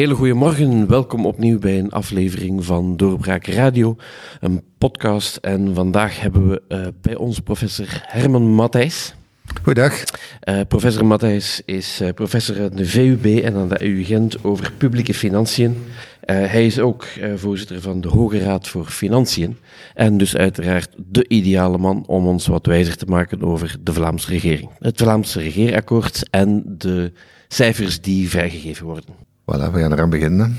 Hele goede morgen. Welkom opnieuw bij een aflevering van Doorbraak Radio, een podcast. En vandaag hebben we uh, bij ons professor Herman Matthijs. Goedendag. Uh, professor Matthijs is uh, professor aan de VUB en aan de EU Gent over publieke financiën. hij is ook voorzitter van de Hoge Raad voor Financiën. En dus uiteraard de ideale man om ons wat wijzer te maken over de Vlaamse regering. Het Vlaamse regeerakkoord en de cijfers die vrijgegeven worden. Voilà, we gaan eraan beginnen.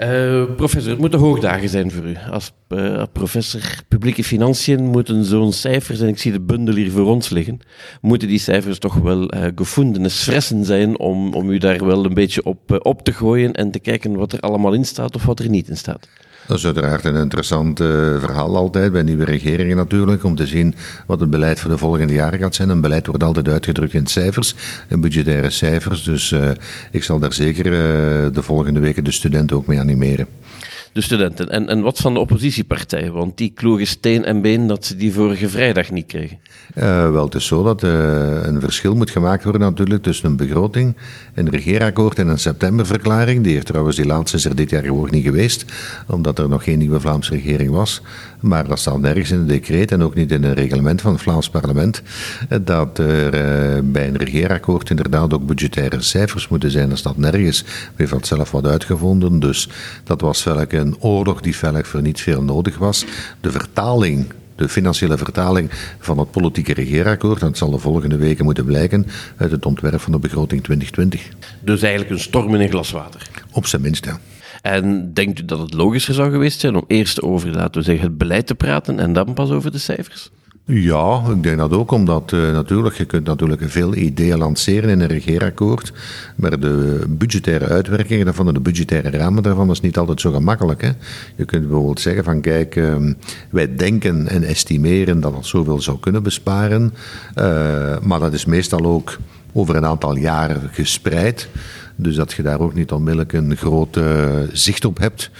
Uh, professor, het moeten hoogdagen zijn voor u. Als uh, professor publieke financiën moeten zo'n cijfers, en ik zie de bundel hier voor ons liggen, moeten die cijfers toch wel uh, gevonden fressen zijn om, om u daar wel een beetje op, op te gooien en te kijken wat er allemaal in staat of wat er niet in staat. Dat is uiteraard een interessant uh, verhaal altijd bij nieuwe regeringen natuurlijk, om te zien wat het beleid voor de volgende jaren gaat zijn. Een beleid wordt altijd uitgedrukt in cijfers, in budgettaire cijfers. Dus uh, ik zal daar zeker uh, de volgende weken de studenten ook mee animeren de studenten. En, en wat van de oppositiepartijen? Want die klogen steen en been dat ze die vorige vrijdag niet kregen. Uh, wel, het is zo dat uh, een verschil moet gemaakt worden natuurlijk tussen een begroting, een regeerakkoord en een septemberverklaring. Die heeft trouwens die laatste is er dit jaar gewoon niet geweest, omdat er nog geen nieuwe Vlaamse regering was. Maar dat staat nergens in het decreet en ook niet in het reglement van het Vlaams parlement dat er uh, bij een regeerakkoord inderdaad ook budgettaire cijfers moeten zijn. Dat staat nergens. We hebben dat zelf wat uitgevonden, dus dat was welke een oorlog die feitelijk voor niet veel nodig was. De vertaling de financiële vertaling van het politieke regeerakkoord. Dat zal de volgende weken moeten blijken uit het ontwerp van de begroting 2020. Dus eigenlijk een storm in een glas water? Op zijn minst, ja. En denkt u dat het logischer zou geweest zijn om eerst over, laten we zeggen, het beleid te praten en dan pas over de cijfers? Ja, ik denk dat ook, omdat uh, natuurlijk, je kunt natuurlijk veel ideeën lanceren in een regeerakkoord, maar de budgettaire uitwerkingen daarvan de budgettaire ramen daarvan is niet altijd zo gemakkelijk. Hè. Je kunt bijvoorbeeld zeggen van kijk, uh, wij denken en estimeren dat dat zoveel zou kunnen besparen, uh, maar dat is meestal ook over een aantal jaren gespreid. Dus dat je daar ook niet onmiddellijk een groot zicht op hebt.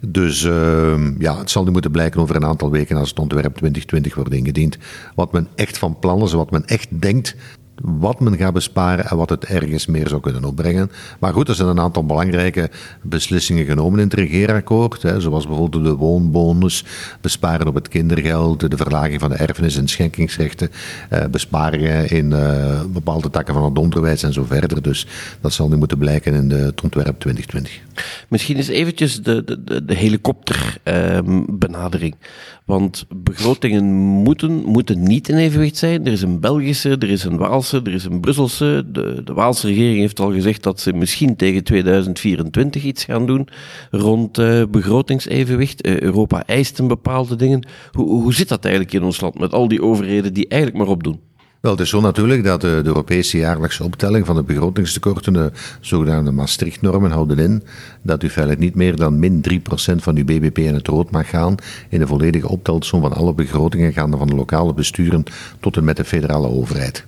Dus uh, ja, het zal nu moeten blijken over een aantal weken als het ontwerp 2020 wordt ingediend. Wat men echt van plan is, wat men echt denkt wat men gaat besparen en wat het ergens meer zou kunnen opbrengen. Maar goed, er zijn een aantal belangrijke beslissingen genomen in het regeerakkoord. Hè, zoals bijvoorbeeld de woonbonus, besparen op het kindergeld, de verlaging van de erfenis- en schenkingsrechten, eh, besparingen in uh, bepaalde takken van het onderwijs en zo verder. Dus dat zal nu moeten blijken in de, het ontwerp 2020. Misschien eens eventjes de, de, de helikopterbenadering. Uh, Want begrotingen moeten, moeten niet in evenwicht zijn. Er is een Belgische, er is een Waalse er is een Brusselse. De, de Waalse regering heeft al gezegd dat ze misschien tegen 2024 iets gaan doen rond uh, begrotingsevenwicht. Uh, Europa eist een bepaalde dingen. Hoe, hoe zit dat eigenlijk in ons land met al die overheden die eigenlijk maar opdoen? Wel, het is zo natuurlijk dat de, de, Europese jaarlijkse optelling van de begrotingstekorten, de zogenaamde Maastricht-normen, houden in dat u feitelijk niet meer dan min 3% van uw BBP in het rood mag gaan in de volledige optelsom van alle begrotingen gaande van de lokale besturen tot en met de federale overheid.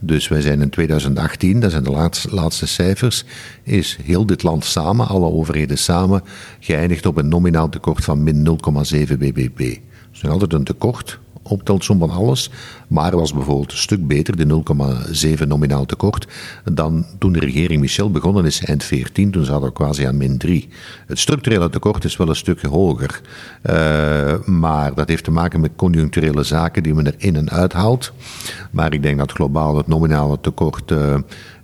Dus wij zijn in 2018, dat zijn de laatste, laatste cijfers, is heel dit land samen, alle overheden samen, geëindigd op een nominaal tekort van min 0,7 bbp. Dat is nog altijd een tekort, optelsom van alles. Maar was bijvoorbeeld een stuk beter, de 0,7 nominaal tekort, dan toen de regering Michel begonnen is eind 14. Toen zaten we quasi aan min 3. Het structurele tekort is wel een stukje hoger. Uh, maar dat heeft te maken met conjuncturele zaken die men er in en uithaalt. Maar ik denk dat globaal het nominale tekort uh,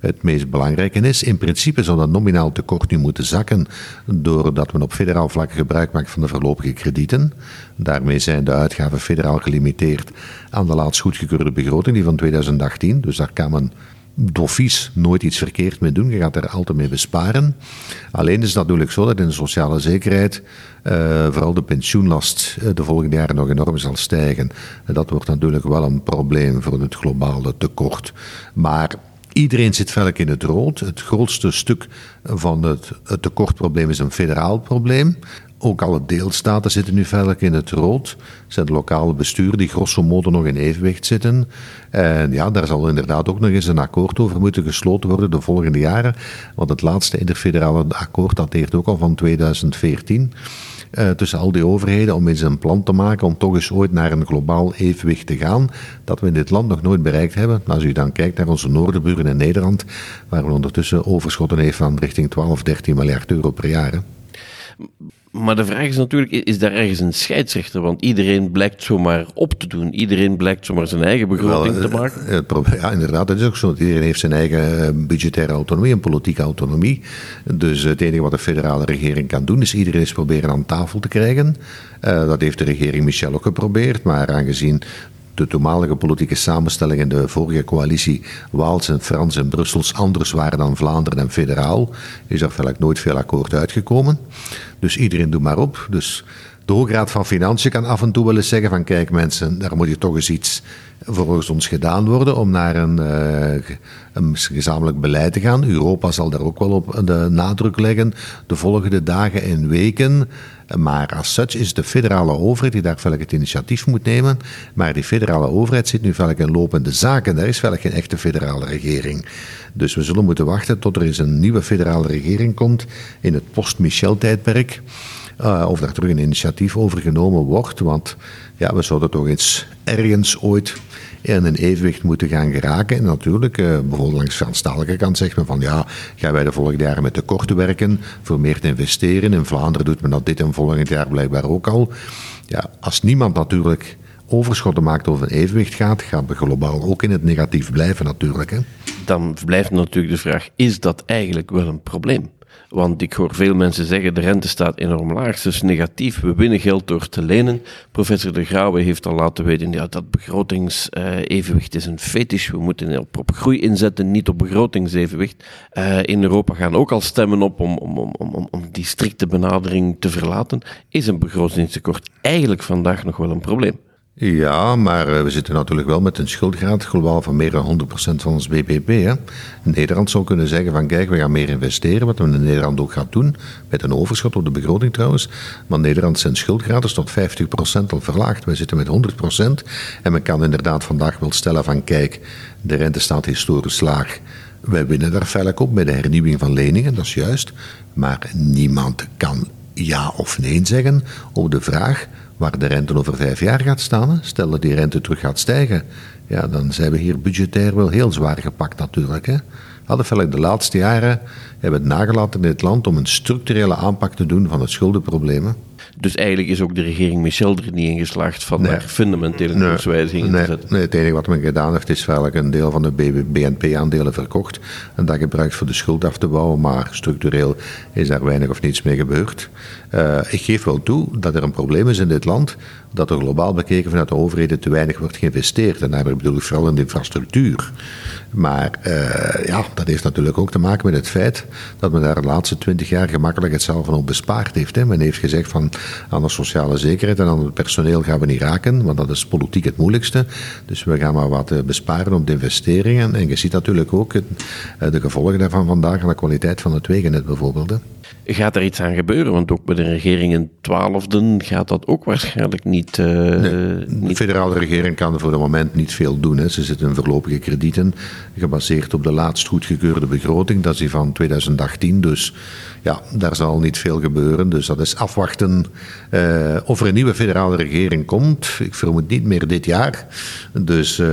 het meest belangrijke is. In principe zou dat nominaal tekort nu moeten zakken doordat men op federaal vlak gebruik maakt van de voorlopige kredieten. Daarmee zijn de uitgaven federaal gelimiteerd aan de laatst goedgekeurde begroting, die van 2018. Dus daar kan men dofies nooit iets verkeerd mee doen. Je gaat er altijd mee besparen. Alleen is het natuurlijk zo dat in de sociale zekerheid uh, vooral de pensioenlast uh, de volgende jaren nog enorm zal stijgen. En dat wordt natuurlijk wel een probleem voor het globale tekort. Maar Iedereen zit velk in het rood. Het grootste stuk van het, tekortprobleem is een federaal probleem. Ook alle deelstaten zitten nu velk in het rood. Het zijn de lokale besturen die grosso modo nog in evenwicht zitten. En ja, daar zal inderdaad ook nog eens een akkoord over moeten gesloten worden de volgende jaren. Want het laatste interfederale akkoord dateert ook al van 2014. Uh, tussen al die overheden om eens een plan te maken om toch eens ooit naar een globaal evenwicht te gaan, dat we in dit land nog nooit bereikt hebben. Als u dan kijkt naar onze noorderburen in Nederland, waar we ondertussen overschotten heeft van richting 12, 13 miljard euro per jaar. Maar de vraag is natuurlijk, is daar ergens een scheidsrechter? Want iedereen blijkt zomaar op te doen. Iedereen blijkt zomaar zijn eigen begroting te maken. Eh, ja, inderdaad, dat is ook zo. Iedereen heeft zijn eigen eh, budgettaire autonomie en politieke autonomie. Dus het enige wat de federale regering kan doen, is iedereen eens proberen aan tafel te krijgen. Uh, dat heeft de regering Michel ook geprobeerd. Maar aangezien de toenmalige politieke samenstelling in de vorige coalitie Waals en Frans en Brussels anders waren dan Vlaanderen en federaal, is er eigenlijk nooit veel akkoord uitgekomen. Dus iedereen doet maar op. Dus de Hoge van Financiën kan af en toe wel eens zeggen van kijk mensen, daar moet je toch eens iets volgens ons gedaan worden om naar een, uh, een, gezamenlijk beleid te gaan. Europa zal daar ook wel op de nadruk leggen de volgende dagen en weken. Maar als such is de federale overheid die daar velk het initiatief moet nemen. Maar die federale overheid zit nu velk in lopende zaken. Daar is velk geen echte federale regering. Dus we zullen moeten wachten tot er eens een nieuwe federale regering komt in het post-Michel-tijdperk. Uh, of daar terug een initiatief over genomen wordt. Want ja, we zouden toch eens ergens ooit in een evenwicht moeten gaan geraken. En natuurlijk, uh, bijvoorbeeld langs de Franstalige kant zegt men van ja, gaan wij de volgende jaren met tekorten werken voor meer te investeren. In Vlaanderen doet men dat dit en volgend jaar blijkbaar ook al. Ja, als niemand natuurlijk overschotten maakt over een evenwicht gaat, gaan we globaal ook in het negatief blijven natuurlijk. Hè. Dan blijft natuurlijk de vraag, is dat eigenlijk wel een probleem? Want ik hoor veel mensen zeggen, de rente staat enorm laag, dus negatief, we winnen geld door te lenen. Professor De Grauwe heeft al laten weten, ja, dat begrotingsevenwicht is een fetish. We moeten op, groei inzetten, niet op begrotingsevenwicht. Uh, in Europa gaan ook al stemmen op om, om, om, om, om die strikte benadering te verlaten. Is een begrotingstekort eigenlijk vandaag nog wel een probleem? Ja, maar eh, we zitten natuurlijk wel met een schuldgraad globaal van meer dan 100% van ons BBP. Hè. Nederland zou kunnen zeggen van kijk, we gaan meer investeren, wat we in Nederland ook gaan doen, met een overschot op de begroting trouwens. Maar Nederland zijn schuldgraad is tot 50% al verlaagd. Wij zitten met 100% en men kan inderdaad vandaag wel stellen van kijk, de rente staat historisch laag. Wij winnen daar feitelijk op met de hernieuwing van leningen, dat is juist. Maar niemand kan ja of nee zeggen op de vraag waar de rente over vijf jaar gaat staan. Stel dat die rente terug gaat stijgen, ja, dan zijn we hier budgetair wel heel zwaar gepakt natuurlijk. Hè. Hadden de laatste jaren hebben het nagelaten in dit land om een structurele aanpak te doen van het schuldenprobleem. Dus eigenlijk is ook de regering Michel er niet in geslaagd van daar fundamentele koerswijzigingen nee, te zetten. Nee, het enige wat men gedaan heeft is eigenlijk een deel van de BNP-aandelen verkocht en dat gebruikt voor de schuld af te bouwen, maar structureel is daar weinig of niets mee gebeurd. Uh, ik geef wel toe dat er een probleem is in dit land, dat er globaal bekeken vanuit de overheden te weinig wordt geïnvesteerd. En daar bedoel ik vooral in de infrastructuur. Maar uh, ja, dat heeft natuurlijk ook te maken met het feit dat men daar de laatste twintig jaar gemakkelijk hetzelfde op bespaard heeft. Hè. Men heeft gezegd van aan de sociale zekerheid en aan het personeel gaan we niet raken, want dat is politiek het moeilijkste. Dus we gaan maar wat eh, besparen op de investeringen. En je ziet natuurlijk ook het, de gevolgen daarvan vandaag aan de kwaliteit van het wegennet bijvoorbeeld. Gaat er iets aan gebeuren? Want ook bij de regering in twaalfde gaat dat ook waarschijnlijk niet, uh, nee, De federale regering kan voor het moment niet veel doen. Hè. Ze zitten in voorlopige kredieten, gebaseerd op de laatst goedgekeurde begroting. Dat is die van 2018, dus ja, daar zal niet veel gebeuren. Dus dat is afwachten uh, of er een nieuwe federale regering komt. Ik vermoed niet meer dit jaar. Dus uh,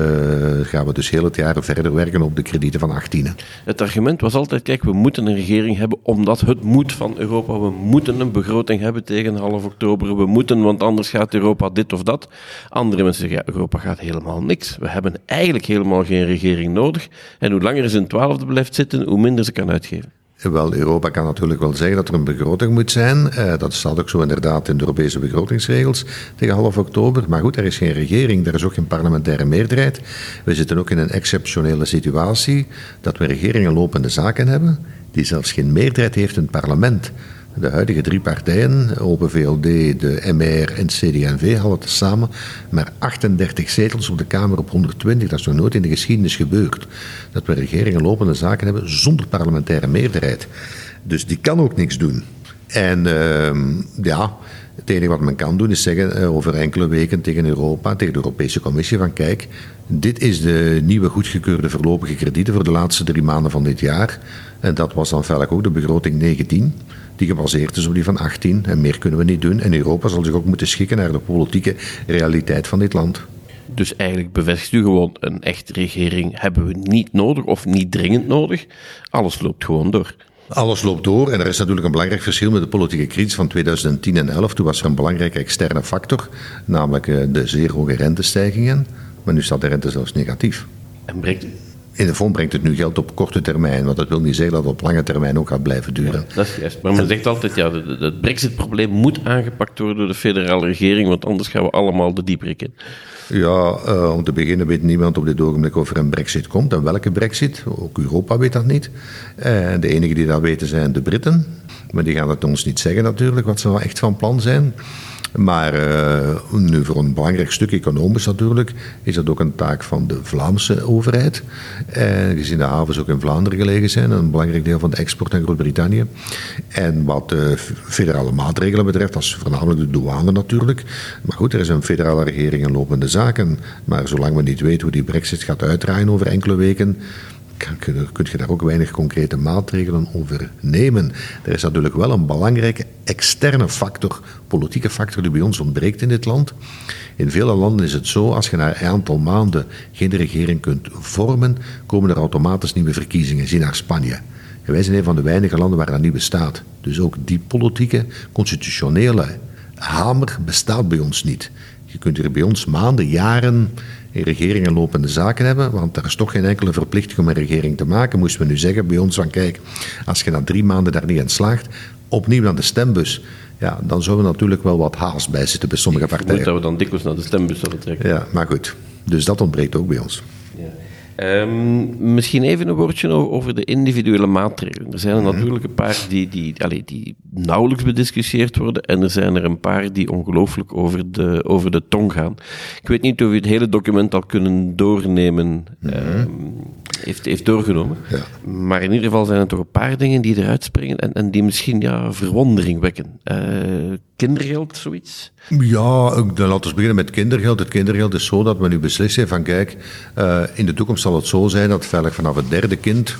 gaan we dus heel het jaar verder werken op de kredieten van 18. Het argument was altijd, kijk, we moeten een regering hebben omdat het moet van Europa. We moeten een begroting hebben tegen half oktober. We moeten, want anders gaat Europa dit of dat. Andere mensen zeggen, ja, Europa gaat helemaal niks. We hebben eigenlijk helemaal geen regering nodig. En hoe langer ze in twaalfde blijft zitten, hoe minder ze kan uitgeven. Wel, Europa kan natuurlijk wel zeggen dat er een begroting moet zijn. Uh, dat staat ook zo inderdaad in de Europese begrotingsregels tegen half oktober. Maar goed, er is geen regering, er is ook geen parlementaire meerderheid. We zitten ook in een exceptionele situatie dat we regeringen lopende zaken hebben die zelfs geen meerderheid heeft in het parlement. De huidige drie partijen, Open VLD, de MR en CD&V, hadden samen maar 38 zetels op de Kamer op 120. Dat is nog nooit in de geschiedenis gebeurd. Dat we regeringen lopende zaken hebben zonder parlementaire meerderheid. Dus die kan ook niks doen. En uh, ja, het enige wat men kan doen is zeggen uh, over enkele weken tegen Europa, tegen de Europese Commissie van kijk, dit is de nieuwe goedgekeurde voorlopige kredieten voor de laatste drie maanden van dit jaar. En dat was dan feitelijk ook de begroting 19. Die gebaseerd is op die van 18. En meer kunnen we niet doen. En Europa zal zich ook moeten schikken naar de politieke realiteit van dit land. Dus eigenlijk bevestigt u gewoon een echte regering hebben we niet nodig of niet dringend nodig. Alles loopt gewoon door. Alles loopt door en er is natuurlijk een belangrijk verschil met de politieke crisis van 2010 en 11. Toen was er een belangrijke externe factor, namelijk eh, de zeer hoge rentestijgingen. Maar nu staat de rente zelfs negatief. En brengt in de fond brengt het nu geld op korte termijn, want dat wil niet zeggen dat het op lange termijn ook gaat blijven duren. dat is juist. Maar men zegt altijd, ja, het brexit-probleem moet aangepakt worden door de federale regering, want anders gaan we allemaal de dieprik in. Ja, uh, om te beginnen weet niemand op dit ogenblik of er een brexit komt en welke brexit. Ook Europa weet dat niet. Uh, de enigen die dat weten zijn de Britten. Maar die gaan het ons niet zeggen natuurlijk, wat ze echt van plan zijn. Maar uh, nu voor een belangrijk stuk economisch natuurlijk, is dat ook een taak van de Vlaamse overheid. En gezien de havens ook in Vlaanderen gelegen zijn, een belangrijk deel van de export naar Groot-Brittannië. En wat de federale maatregelen betreft, dat is voornamelijk de douane natuurlijk. Maar goed, er is een federale regering en lopende zaken. Maar zolang we niet weten hoe die brexit gaat uitdraaien over enkele weken, kun je daar ook weinig concrete maatregelen over nemen. Er is natuurlijk wel een belangrijke externe factor, politieke factor, die bij ons ontbreekt in dit land. In vele landen is het zo, als je na een aantal maanden geen regering kunt vormen, komen er automatisch nieuwe verkiezingen. Zie naar Spanje. wij zijn een van de weinige landen waar dat niet bestaat. Dus ook die politieke, constitutionele hamer bestaat bij ons niet. Je kunt hier bij ons maanden, jaren regeringen lopende zaken hebben, want er is toch geen enkele verplichting om een regering te maken. Moesten we nu zeggen bij ons van kijk, als je na drie maanden daar niet in slaagt, opnieuw naar de stembus. Ja, dan zullen we natuurlijk wel wat haast bij zitten bij sommige partijen. Moet dat we dan dikwijls naar de stembus zullen trekken. Ja, maar goed. Dus dat ontbreekt ook bij ons. Ja. Um, misschien even een woordje over de individuele maatregelen. Er zijn er mhm. natuurlijk een paar die, die, allee, die nauwelijks bediscussieerd worden en er zijn er een paar die ongelooflijk over de, over de tong gaan. Ik weet niet of u het hele document al kunnen doornemen, mm heeft, heeft doorgenomen. Ja. Maar in ieder geval zijn er toch een paar dingen die eruit springen en, en die misschien ja, verwondering wekken. Uh, kindergeld, zoiets? Ja, dan laten we beginnen met kindergeld. Het kindergeld is zo dat we nu beslissen van kijk, uh, in de toekomst zal het zo zijn dat veilig vanaf het derde kind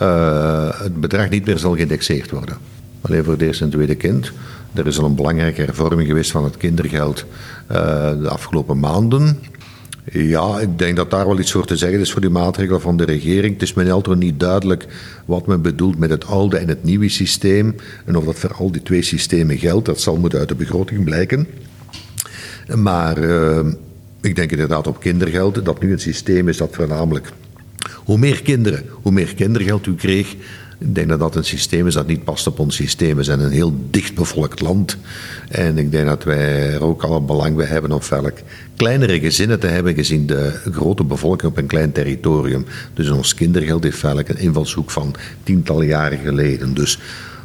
uh, het bedrag niet meer zal geïndexeerd worden. Alleen voor het eerste en tweede kind. Er is al een belangrijke hervorming geweest van het kindergeld uh, de afgelopen maanden. Ja, ik denk dat daar wel iets voor te zeggen is voor die maatregelen van de regering. Het is me altijd niet duidelijk wat men bedoelt met het oude en het nieuwe systeem. En of dat voor al die twee systemen geldt, dat zal moeten uit de begroting blijken. Maar uh, ik denk inderdaad op kindergeld, dat nu een systeem is dat voornamelijk... Hoe meer kinderen, hoe meer kindergeld u kreeg, ik denk dat dat een systeem is dat niet past op ons systeem. We zijn een heel dichtbevolkt land. En ik denk dat wij er ook al belang bij hebben om velk kleinere gezinnen te hebben, gezien de grote bevolking op een klein territorium. Dus ons kindergeld heeft velk een invalshoek van tientallen jaren geleden. Dus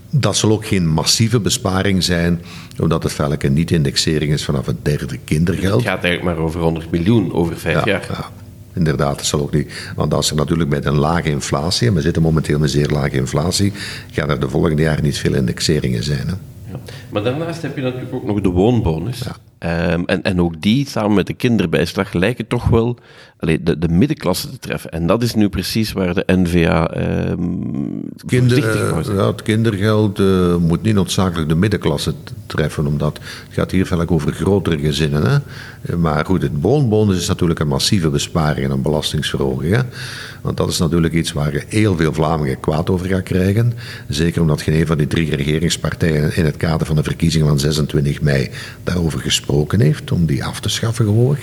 dat zal ook geen massieve besparing zijn, omdat het velk een niet-indexering is vanaf het derde kindergeld. Het gaat eigenlijk maar over 100 miljoen over vijf jaar. Ja inderdaad, dat zal ook niet. Want als er natuurlijk met een lage inflatie, en we zitten momenteel met zeer lage inflatie, gaan er de volgende jaren niet veel indexeringen zijn. Hè? Ja. Maar daarnaast heb je natuurlijk ook nog de woonbonus. Ja. Um, en, en ook die, samen met de kinderbijslag, lijken toch wel allee, de, de middenklasse te treffen. En dat is nu precies waar de NVA um, Kinder, uh, ja, Het kindergeld uh, moet niet noodzakelijk de middenklasse treffen, omdat het gaat hier vaak over grotere gezinnen. Hè? Maar goed, het woonbonus is natuurlijk een massieve besparing en een belastingsverhoging. Hè? Want dat is natuurlijk iets waar heel veel Vlamingen kwaad over gaat krijgen. Zeker omdat geen een van die drie regeringspartijen in het kader van de verkiezingen van 26 mei daarover gesproken heeft, om die af te schaffen gewoon.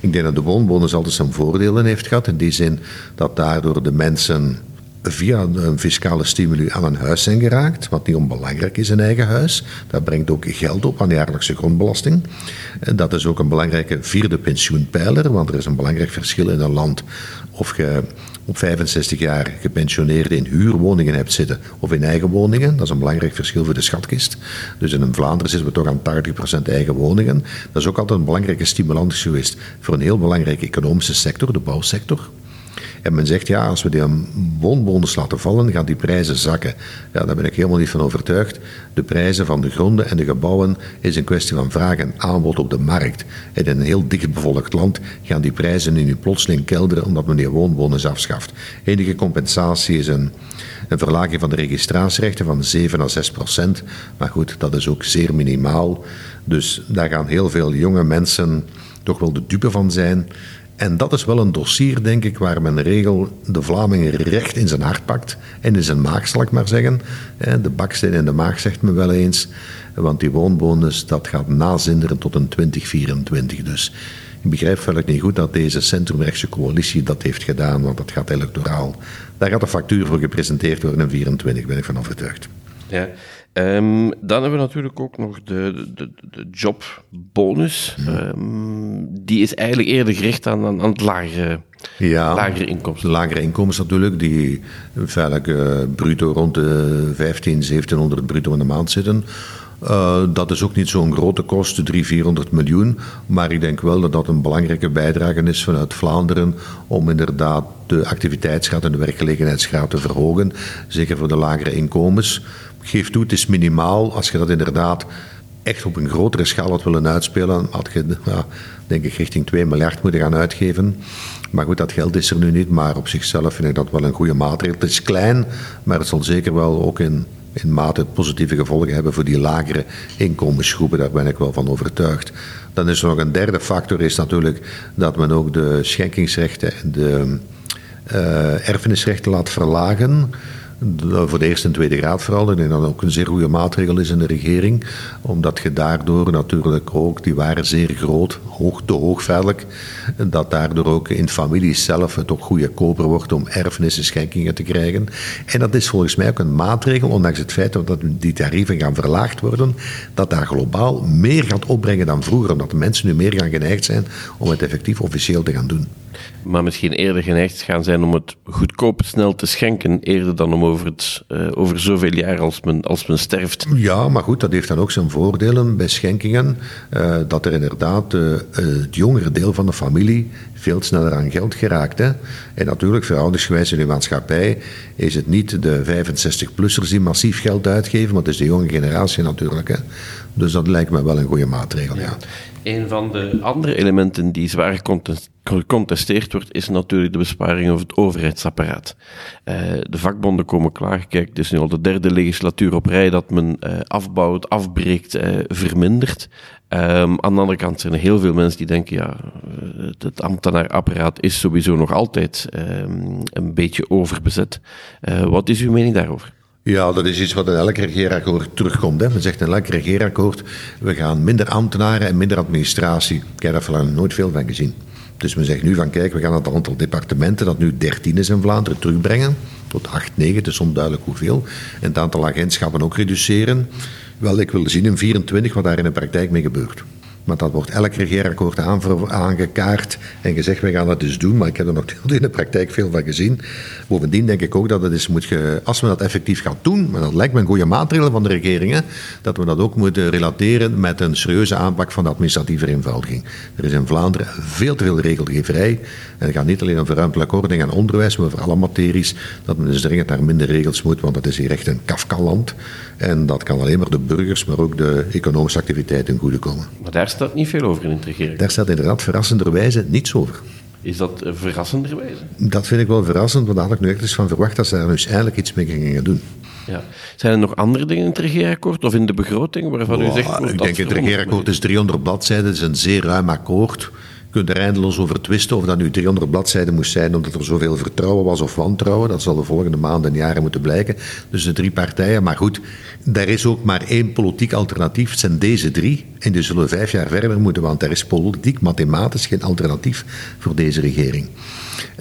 Ik denk dat de woonbonus altijd zijn voordelen heeft gehad. In die zin dat daardoor de mensen via een fiscale stimuli aan een huis zijn geraakt, wat niet onbelangrijk is, een eigen huis. Dat brengt ook geld op aan de jaarlijkse grondbelasting. En dat is ook een belangrijke vierde pensioenpijler, want er is een belangrijk verschil in een land of je op 65 jaar gepensioneerden in huurwoningen hebt zitten of in eigen woningen. Dat is een belangrijk verschil voor de schatkist. Dus in Vlaanderen zitten we toch aan 80% eigen woningen. Dat is ook altijd een belangrijke stimulans geweest voor een heel belangrijke economische sector, de bouwsector. En men zegt, ja, als we die woonbonus laten vallen, gaan die prijzen zakken. Ja, daar ben ik helemaal niet van overtuigd. De prijzen van de gronden en de gebouwen is een kwestie van vraag en aanbod op de markt. In een heel dichtbevolkt land gaan die prijzen nu plotseling kelderen omdat men die woonbonus afschaft. Enige compensatie is een een verlaging van de registratierechten van 7 à 6 procent. Maar goed, dat is ook zeer minimaal. Dus daar gaan heel veel jonge mensen toch wel de dupe van zijn. En dat is wel een dossier, denk ik, waar men regel de Vlamingen recht in zijn hart pakt. En in zijn maag, zal ik maar zeggen. De baksteen in de maag, zegt men wel eens. Want die woonbonus, dat gaat nazinderen tot een 2024. Dus ik begrijp verder niet goed dat deze centrumrechtse coalitie dat heeft gedaan, want dat gaat electoraal. Daar gaat de factuur voor gepresenteerd worden in 24, ben ik van overtuigd. Ja. Um, dan hebben we natuurlijk ook nog de, de, de jobbonus. Um, die is eigenlijk eerder gericht aan, aan, het lagere, ja, lagere inkomsten. Lagere inkomens natuurlijk, die feitelijk uh, bruto rond de 15, 1700 bruto in de maand zitten. Uh, dat is ook niet zo'n grote kost, 300, 400 miljoen. Maar ik denk wel dat dat een belangrijke bijdrage is vanuit Vlaanderen om inderdaad de activiteitsgraad en de werkgelegenheidsgraad te verhogen. Zeker voor de lagere inkomens. Geef toe, het is minimaal. Als je dat inderdaad echt op een grotere schaal had willen uitspelen, had je, ja, denk ik, richting 2 miljard moeten gaan uitgeven. Maar goed, dat geld is er nu niet. Maar op zichzelf vind ik dat wel een goede maatregel. Het is klein, maar het zal zeker wel ook in in mate positieve gevolgen hebben voor die lagere inkomensgroepen. Daar ben ik wel van overtuigd. Dan is er nog een derde factor, is natuurlijk dat men ook de schenkingsrechten en de uh, erfenisrechten laat verlagen voor de eerste en tweede graad vooral. En dat ook een zeer goede maatregel is in de regering. Omdat je daardoor natuurlijk ook, die waren zeer groot, hoog, te hoog. Dat daardoor ook in families zelf het ook goedkoper wordt om erfenissen, schenkingen te krijgen. En dat is volgens mij ook een maatregel, ondanks het feit dat die tarieven gaan verlaagd worden, dat daar globaal meer gaat opbrengen dan vroeger. Omdat de mensen nu meer gaan geneigd zijn om het effectief officieel te gaan doen maar misschien eerder geneigd gaan zijn om het goedkoop snel te schenken, eerder dan om over, het, uh, over zoveel jaar als men, als men sterft. Ja, maar goed, dat heeft dan ook zijn voordelen bij schenkingen, uh, dat er inderdaad uh, het jongere deel van de familie veel sneller aan geld geraakt. Hè? En natuurlijk, veroudersgewijs in de maatschappij is het niet de 65-plussers die massief geld uitgeven, maar het is de jonge generatie natuurlijk. Hè? Dus dat lijkt me wel een goede maatregel, ja. Een van de andere elementen die zwaar gecontesteerd wordt, is natuurlijk de besparing over het overheidsapparaat. Uh, de vakbonden komen klaar. Kijk, het is nu al de derde legislatuur op rij dat men uh, afbouwt, afbreekt, uh, vermindert. Um, aan de andere kant zijn er heel veel mensen die denken, ja, het ambtenaarapparaat is sowieso nog altijd um, een beetje overbezet. wat is uw mening daarover? Ja, dat is iets wat in elk regeerakkoord terugkomt. Hè. Men zegt in elk regeerakkoord, we gaan minder ambtenaren en minder administratie. Ik heb daar nooit veel van gezien. Dus men zegt nu van, kijk, we gaan het aantal departementen, dat nu 13 is in Vlaanderen, terugbrengen. Tot 8, 9, het is onduidelijk hoeveel. En het aantal agentschappen ook reduceren. Wel, ik wil zien in 24 wat daar in de praktijk mee gebeurt. Maar dat wordt elk regeerakkoord aangekaart en gezegd, wij gaan dat dus doen. Maar ik heb er nog in de praktijk veel van gezien. Bovendien denk ik ook dat het is, moet als we dat effectief gaan doen, maar dat lijkt me een goede maatregel van de regering, dat we dat ook moeten relateren met een serieuze aanpak van de administratieve vereenvoudiging. Er is in Vlaanderen veel te veel regelgeverij. En het gaat niet alleen over ruimtelijke ordening en onderwijs, maar over alle materies. Dat men dus dringend naar minder regels moet, want dat is hier echt een Kafka-land. En dat kan alleen maar de burgers, maar ook de economische activiteiten goede komen. Maar daar staat niet veel over in het regering. Daar staat inderdaad verrassenderwijze niets over. Is dat verrassenderwijze? Dat vind ik wel verrassend, want daar had ik nu echt eens van verwacht dat ze daar dus eindelijk iets mee gingen doen. Ja. Zijn er nog andere dingen in het regeerakkoord of in de begroting waarvan u zegt... ik denk het regeerakkoord is 300 bladzijden, het is een zeer ruim akkoord kunt er eindeloos over twisten of dat nu 300 bladzijden moest zijn omdat er zoveel vertrouwen was of wantrouwen. Dat zal de volgende maanden en jaren moeten blijken. Dus de drie partijen. Maar goed, daar is ook maar één politiek alternatief. Het zijn deze drie. En die zullen vijf jaar verder moeten, want er is politiek, mathematisch geen alternatief voor deze regering.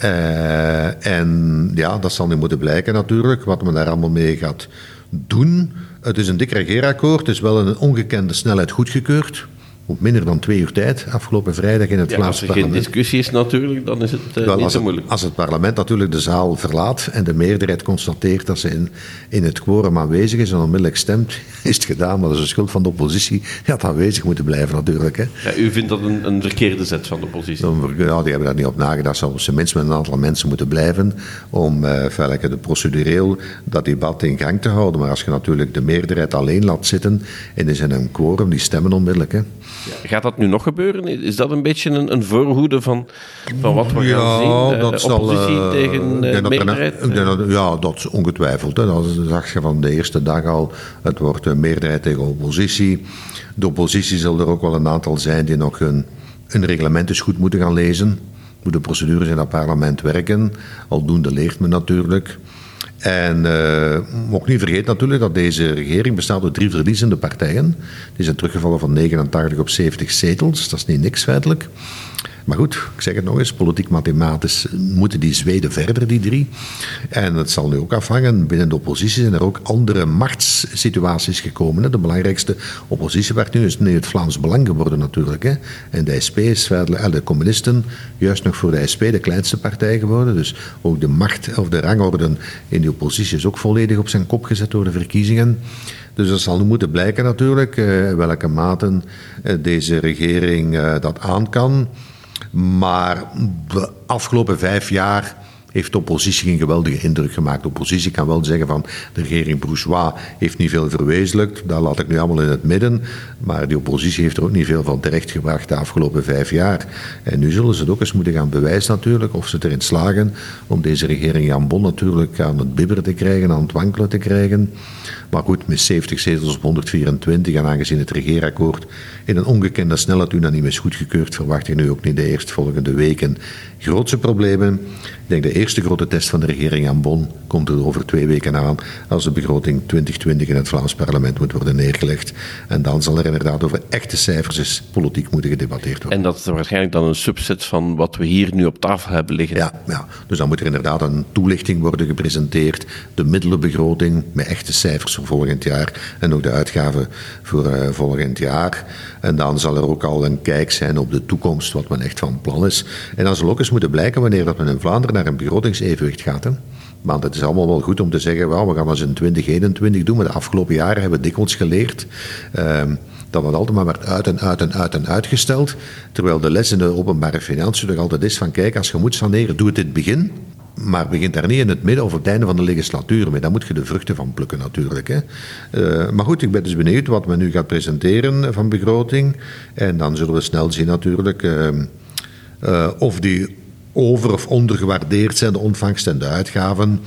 Uh, en ja, dat zal nu moeten blijken natuurlijk, wat men daar allemaal mee gaat doen. Het is een dik regeerakkoord, het is wel een ongekende snelheid goedgekeurd op minder dan twee uur tijd, afgelopen vrijdag in het ja, Vlaams parlement. Als er geen discussie is natuurlijk, dan is het uh, niet zo moeilijk. als het parlement natuurlijk de zaal verlaat en de meerderheid constateert dat ze in, in het quorum aanwezig is en onmiddellijk stemt, is het gedaan. Maar dat is de schuld van de oppositie. Die had aanwezig moeten blijven natuurlijk. Hè. Ja, u vindt dat een, een verkeerde zet van de oppositie? ja, die hebben daar niet op nagedacht. Zou ze minstens met een aantal mensen moeten blijven om uh, de procedureel dat debat in gang te houden. Maar als je natuurlijk de meerderheid alleen laat zitten en is in een quorum, die stemmen onmiddellijk. Hè. Gaat dat nu nog gebeuren? Is dat een beetje een, een voorhoede van, van wat we gaan zien? Uh, dat oppositie zal, uh, tegen uh, meerderheid? ja, dat is ongetwijfeld. Hè. Dat zag je van de eerste dag al. Het wordt een meerderheid tegen oppositie. De oppositie zal er ook wel een aantal zijn die nog hun, hun reglement eens goed moeten gaan lezen. Hoe de procedures in het parlement werken. Aldoende leert men natuurlijk. En uh, ook niet vergeten natuurlijk dat deze regering bestaat uit drie verliezende partijen. Die zijn teruggevallen van 89 op 70 zetels. Dat is niet niks feitelijk. Maar goed, ik zeg het nog eens, politiek-mathematisch moeten die Zweden verder, die drie. En het zal nu ook afhangen, binnen de oppositie zijn er ook andere machtssituaties gekomen. De belangrijkste oppositiepartij is nu het Vlaams Belang geworden natuurlijk. Hè. En de SP is, eh, de communisten, juist nog voor de SP de kleinste partij geworden. Dus ook de macht of de rangorde in de oppositie is ook volledig op zijn kop gezet door de verkiezingen. Dus dat zal nu moeten blijken natuurlijk, eh, welke mate eh, deze regering dat aan kan. Maar de afgelopen vijf jaar heeft de oppositie geen geweldige indruk gemaakt. De oppositie kan wel zeggen van de regering Bourgeois heeft niet veel verwezenlijkt. Dat laat ik nu allemaal in het midden. Maar die oppositie heeft er ook niet veel van terechtgebracht de afgelopen vijf jaar. En nu zullen ze het ook eens moeten gaan bewijzen natuurlijk of ze erin slagen om deze regering Jan Bon natuurlijk aan het bibberen te krijgen, aan het wankelen te krijgen. Maar goed, met 70 zetels op 124 en aangezien het regeerakkoord in een ongekende snelheid unaniem is goedgekeurd, verwacht ik nu ook niet de eerstvolgende weken grootse problemen. Ik denk de eerste grote test van de regering aan Bonn komt er over twee weken aan als de begroting 2020 in het Vlaams parlement moet worden neergelegd. En dan zal er inderdaad over echte cijfers politiek moeten gedebatteerd worden. En dat is waarschijnlijk dan een subset van wat we hier nu op tafel hebben liggen. Ja, ja. dus dan moet er inderdaad een toelichting worden gepresenteerd, de middelenbegroting met echte cijfers voor volgend jaar en ook de uitgaven voor uh, volgend jaar. En dan zal er ook al een kijk zijn op de toekomst, wat men echt van plan is. En dan zal ook eens moeten blijken wanneer dat men in Vlaanderen naar een begrotingsevenwicht gaat. Hè. Want het is allemaal wel goed om te zeggen, well, we gaan dat in 2021 doen, maar de afgelopen jaren hebben we dikwijls geleerd uh, dat het altijd maar werd uit en uit en uit en uitgesteld. Terwijl de les in de openbare financiën toch altijd is van, kijk, als je moet saneren, doe het in het begin. Maar begint daar niet in het midden of het einde van de legislatuur mee. Daar moet je de vruchten van plukken natuurlijk. Hè. Uh, maar goed, ik ben dus benieuwd wat men nu gaat presenteren van begroting. En dan zullen we snel zien natuurlijk uh, uh, of die over- of ondergewaardeerd zijn, de ontvangst en de uitgaven.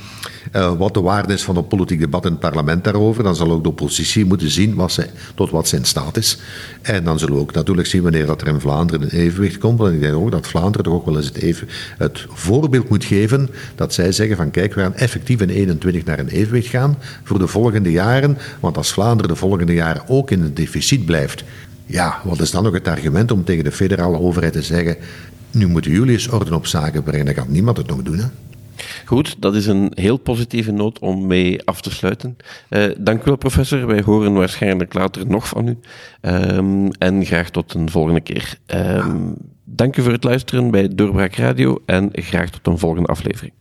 Uh, wat de waarde is van een politiek debat in het parlement daarover. Dan zal ook de oppositie moeten zien wat ze, tot wat ze in staat is. En dan zullen we ook natuurlijk zien wanneer dat er in Vlaanderen een evenwicht komt. Want ik denk ook dat Vlaanderen toch ook wel eens het, even, het voorbeeld moet geven dat zij zeggen van kijk, we gaan effectief in 21 naar een evenwicht gaan voor de volgende jaren. Want als Vlaanderen de volgende jaren ook in het deficit blijft, ja, wat is dan nog het argument om tegen de federale overheid te zeggen nu moeten jullie eens orde op zaken brengen. Dan kan niemand het nog doen. Hè? Goed, dat is een heel positieve noot om mee af te sluiten. Uh, dank u wel, professor. Wij horen waarschijnlijk later nog van u. Ehm, en graag tot een volgende keer. Ehm, dank u voor het luisteren bij Doorbraak Radio en graag tot een volgende aflevering.